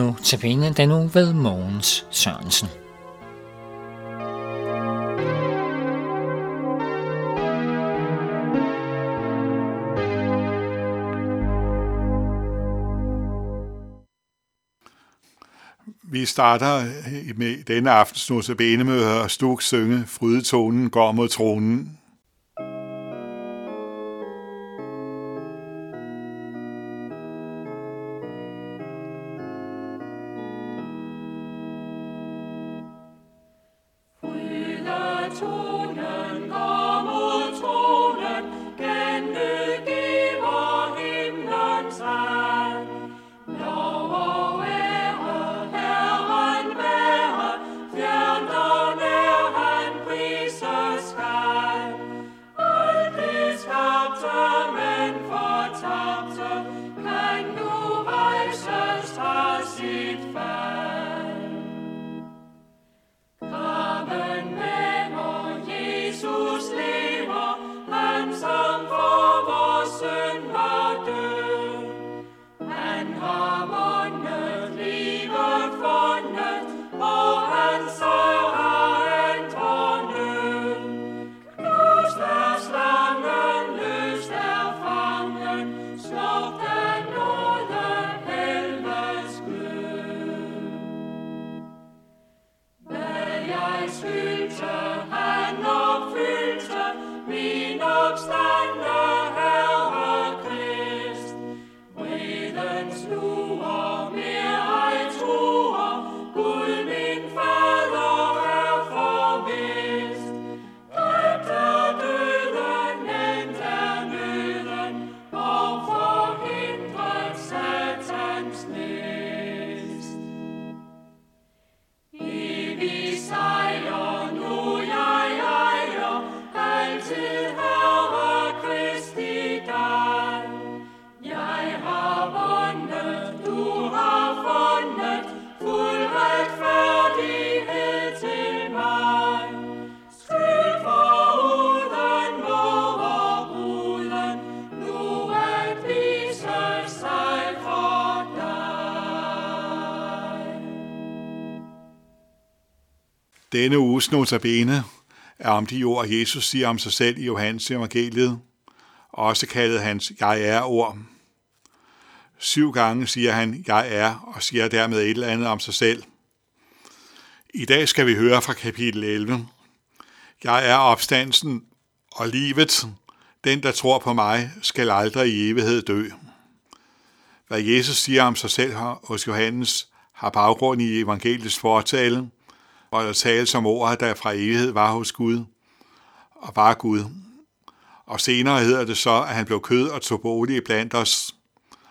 Nu til bene den nu ved Mogens Sørensen. Vi starter med denne aftens notabene med at Stuk synge Frydetonen går mod tronen. 저 see. Denne uges notabene er om de ord, Jesus siger om sig selv i Johannes evangeliet, også kaldet hans jeg er ord. Syv gange siger han, jeg er, og siger dermed et eller andet om sig selv. I dag skal vi høre fra kapitel 11. Jeg er opstandelsen og livet. Den, der tror på mig, skal aldrig i evighed dø. Hvad Jesus siger om sig selv hos Johannes, har baggrund i evangeliets fortale – hvor der tales om ord, der fra evighed var hos Gud, og var Gud. Og senere hedder det så, at han blev kød og tog bolig blandt os,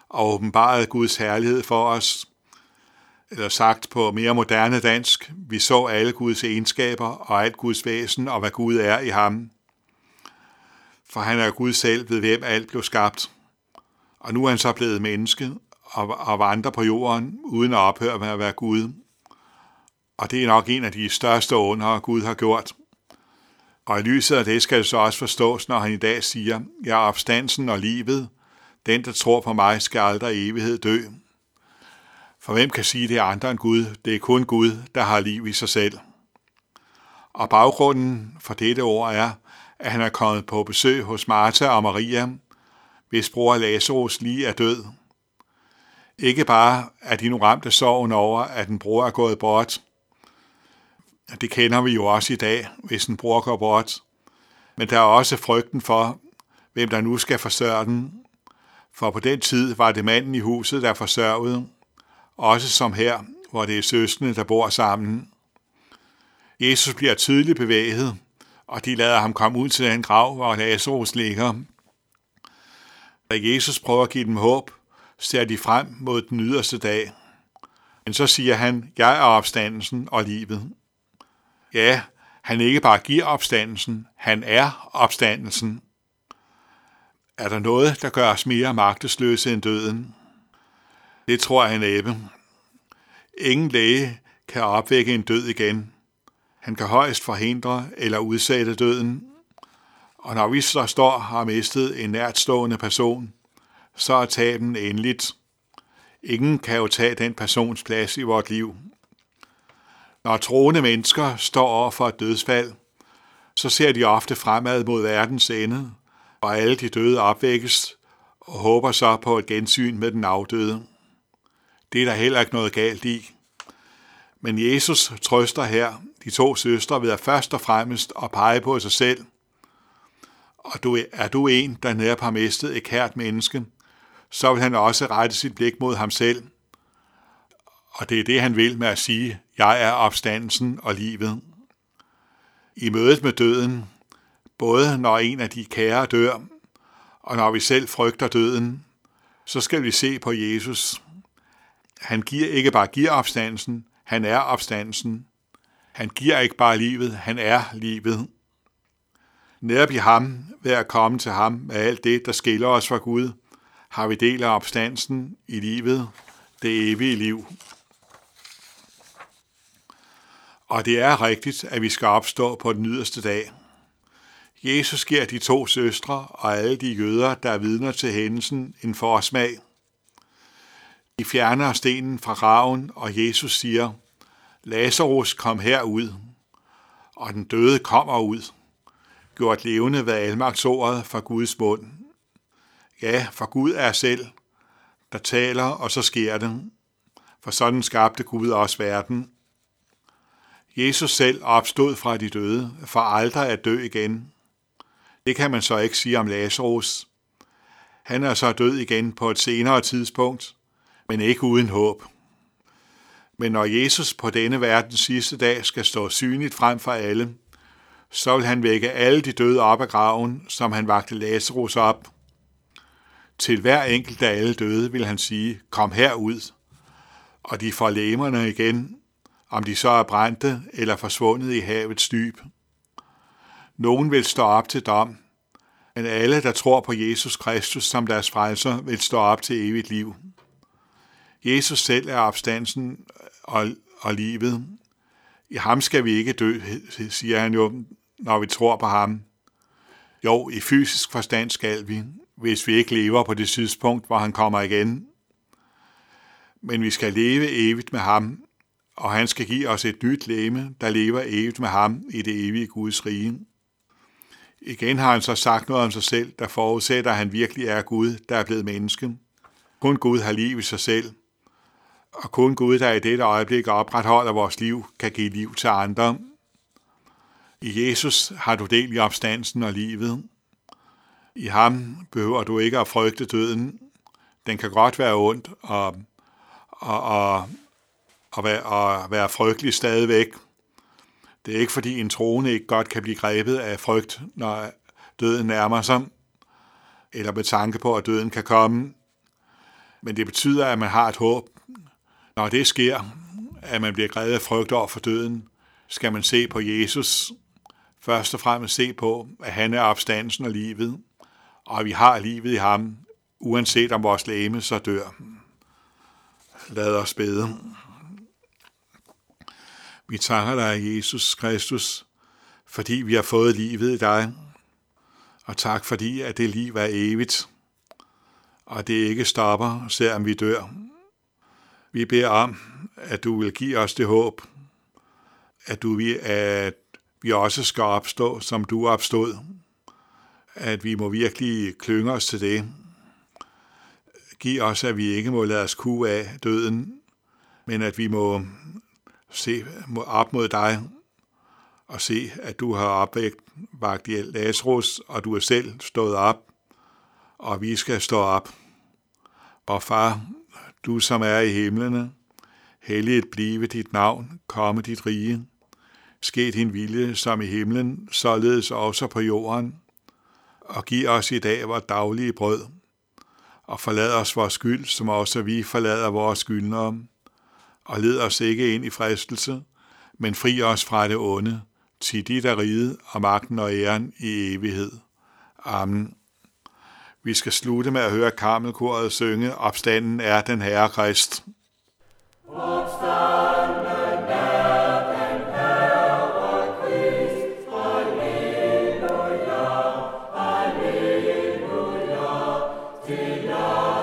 og åbenbarede Guds herlighed for os. Eller sagt på mere moderne dansk, vi så alle Guds egenskaber og alt Guds væsen og hvad Gud er i ham. For han er Gud selv, ved hvem alt blev skabt. Og nu er han så blevet menneske og, og vandrer på jorden uden at ophøre med at være Gud. Og det er nok en af de største under, Gud har gjort. Og i lyset af det skal det så også forstås, når han i dag siger, jeg er opstansen og livet. Den, der tror på mig, skal aldrig evighed dø. For hvem kan sige, det er andre end Gud? Det er kun Gud, der har liv i sig selv. Og baggrunden for dette ord er, at han er kommet på besøg hos Martha og Maria, hvis bror Lazarus lige er død. Ikke bare er de nu ramt af sorgen over, at en bror er gået bort, det kender vi jo også i dag, hvis en bror går bort. Men der er også frygten for, hvem der nu skal forsørge den. For på den tid var det manden i huset, der forsørgede, også som her, hvor det er søskende, der bor sammen. Jesus bliver tydeligt bevæget, og de lader ham komme ud til den grav, hvor Lazarus ligger. Da Jesus prøver at give dem håb, ser de frem mod den yderste dag. Men så siger han, jeg er opstandelsen og livet. Ja, han ikke bare giver opstandelsen, han er opstandelsen. Er der noget, der gør os mere magtesløse end døden? Det tror jeg næppe. Ingen læge kan opvække en død igen. Han kan højst forhindre eller udsætte døden. Og når vi så står og har mistet en nærtstående person, så er taben endeligt. Ingen kan jo tage den persons plads i vort liv. Når troende mennesker står over for et dødsfald, så ser de ofte fremad mod verdens ende, og alle de døde opvækkes og håber så på et gensyn med den afdøde. Det er der heller ikke noget galt i. Men Jesus trøster her de to søstre ved at først og fremmest at pege på sig selv. Og du, er du en, der netop har mistet et kært menneske, så vil han også rette sit blik mod ham selv. Og det er det, han vil med at sige, jeg er opstandelsen og livet. I mødet med døden, både når en af de kære dør, og når vi selv frygter døden, så skal vi se på Jesus. Han giver ikke bare giver opstandelsen, han er opstandelsen. Han giver ikke bare livet, han er livet. Netop i ham, ved at komme til ham med alt det, der skiller os fra Gud, har vi del af opstandelsen i livet, det evige liv. Og det er rigtigt, at vi skal opstå på den yderste dag. Jesus giver de to søstre og alle de jøder, der er vidner til hændelsen, en forsmag. De fjerner stenen fra raven, og Jesus siger, Lazarus kom herud, og den døde kommer ud, gjort levende ved almagtsordet fra Guds mund. Ja, for Gud er selv, der taler, og så sker det. For sådan skabte Gud også verden. Jesus selv opstod fra de døde, for aldrig at dø igen. Det kan man så ikke sige om Lazarus. Han er så død igen på et senere tidspunkt, men ikke uden håb. Men når Jesus på denne verdens sidste dag skal stå synligt frem for alle, så vil han vække alle de døde op af graven, som han vagte Lazarus op. Til hver enkelt af alle døde vil han sige, kom herud, og de får læmerne igen, om de så er brændte eller forsvundet i havets dyb. Nogen vil stå op til dom, men alle, der tror på Jesus Kristus som deres frelser, vil stå op til evigt liv. Jesus selv er opstandelsen og, og livet. I ham skal vi ikke dø, siger han jo, når vi tror på ham. Jo, i fysisk forstand skal vi, hvis vi ikke lever på det tidspunkt, hvor han kommer igen. Men vi skal leve evigt med ham, og han skal give os et nyt leme, der lever evigt med ham i det evige Guds rige. Igen har han så sagt noget om sig selv, der forudsætter, at han virkelig er Gud, der er blevet menneske. Kun Gud har liv i sig selv, og kun Gud, der i dette øjeblik opretholder vores liv, kan give liv til andre. I Jesus har du del i opstandelsen og livet. I ham behøver du ikke at frygte døden. Den kan godt være ondt og, og, og, og, være, at være frygtelig stadigvæk. Det er ikke fordi en troende ikke godt kan blive grebet af frygt, når døden nærmer sig, eller med tanke på, at døden kan komme. Men det betyder, at man har et håb. Når det sker, at man bliver grebet af frygt over for døden, skal man se på Jesus. Først og fremmest se på, at han er opstandelsen og livet, og vi har livet i ham, uanset om vores læme så dør. Lad os bede. Vi takker dig, Jesus Kristus, fordi vi har fået livet i dig, og tak fordi, at det liv er evigt, og det ikke stopper, selvom vi dør. Vi beder om, at du vil give os det håb, at, du, at vi også skal opstå, som du opstod, at vi må virkelig klynge os til det. Giv os, at vi ikke må lade os kue af døden, men at vi må se op mod dig og se, at du har opvægt vagt Lazarus, og du er selv stået op, og vi skal stå op. Og far, du som er i himlene, helliget blive dit navn, komme dit rige. Ske din vilje som i himlen, således også på jorden. Og giv os i dag vores daglige brød. Og forlad os vores skyld, som også vi forlader vores skyldnere og led os ikke ind i fristelse, men fri os fra det onde, til dit der ride og magten og æren i evighed. Amen. Vi skal slutte med at høre karmelkoret synge, opstanden er den herre Krist. Opstanden. Alleluia, Alleluia,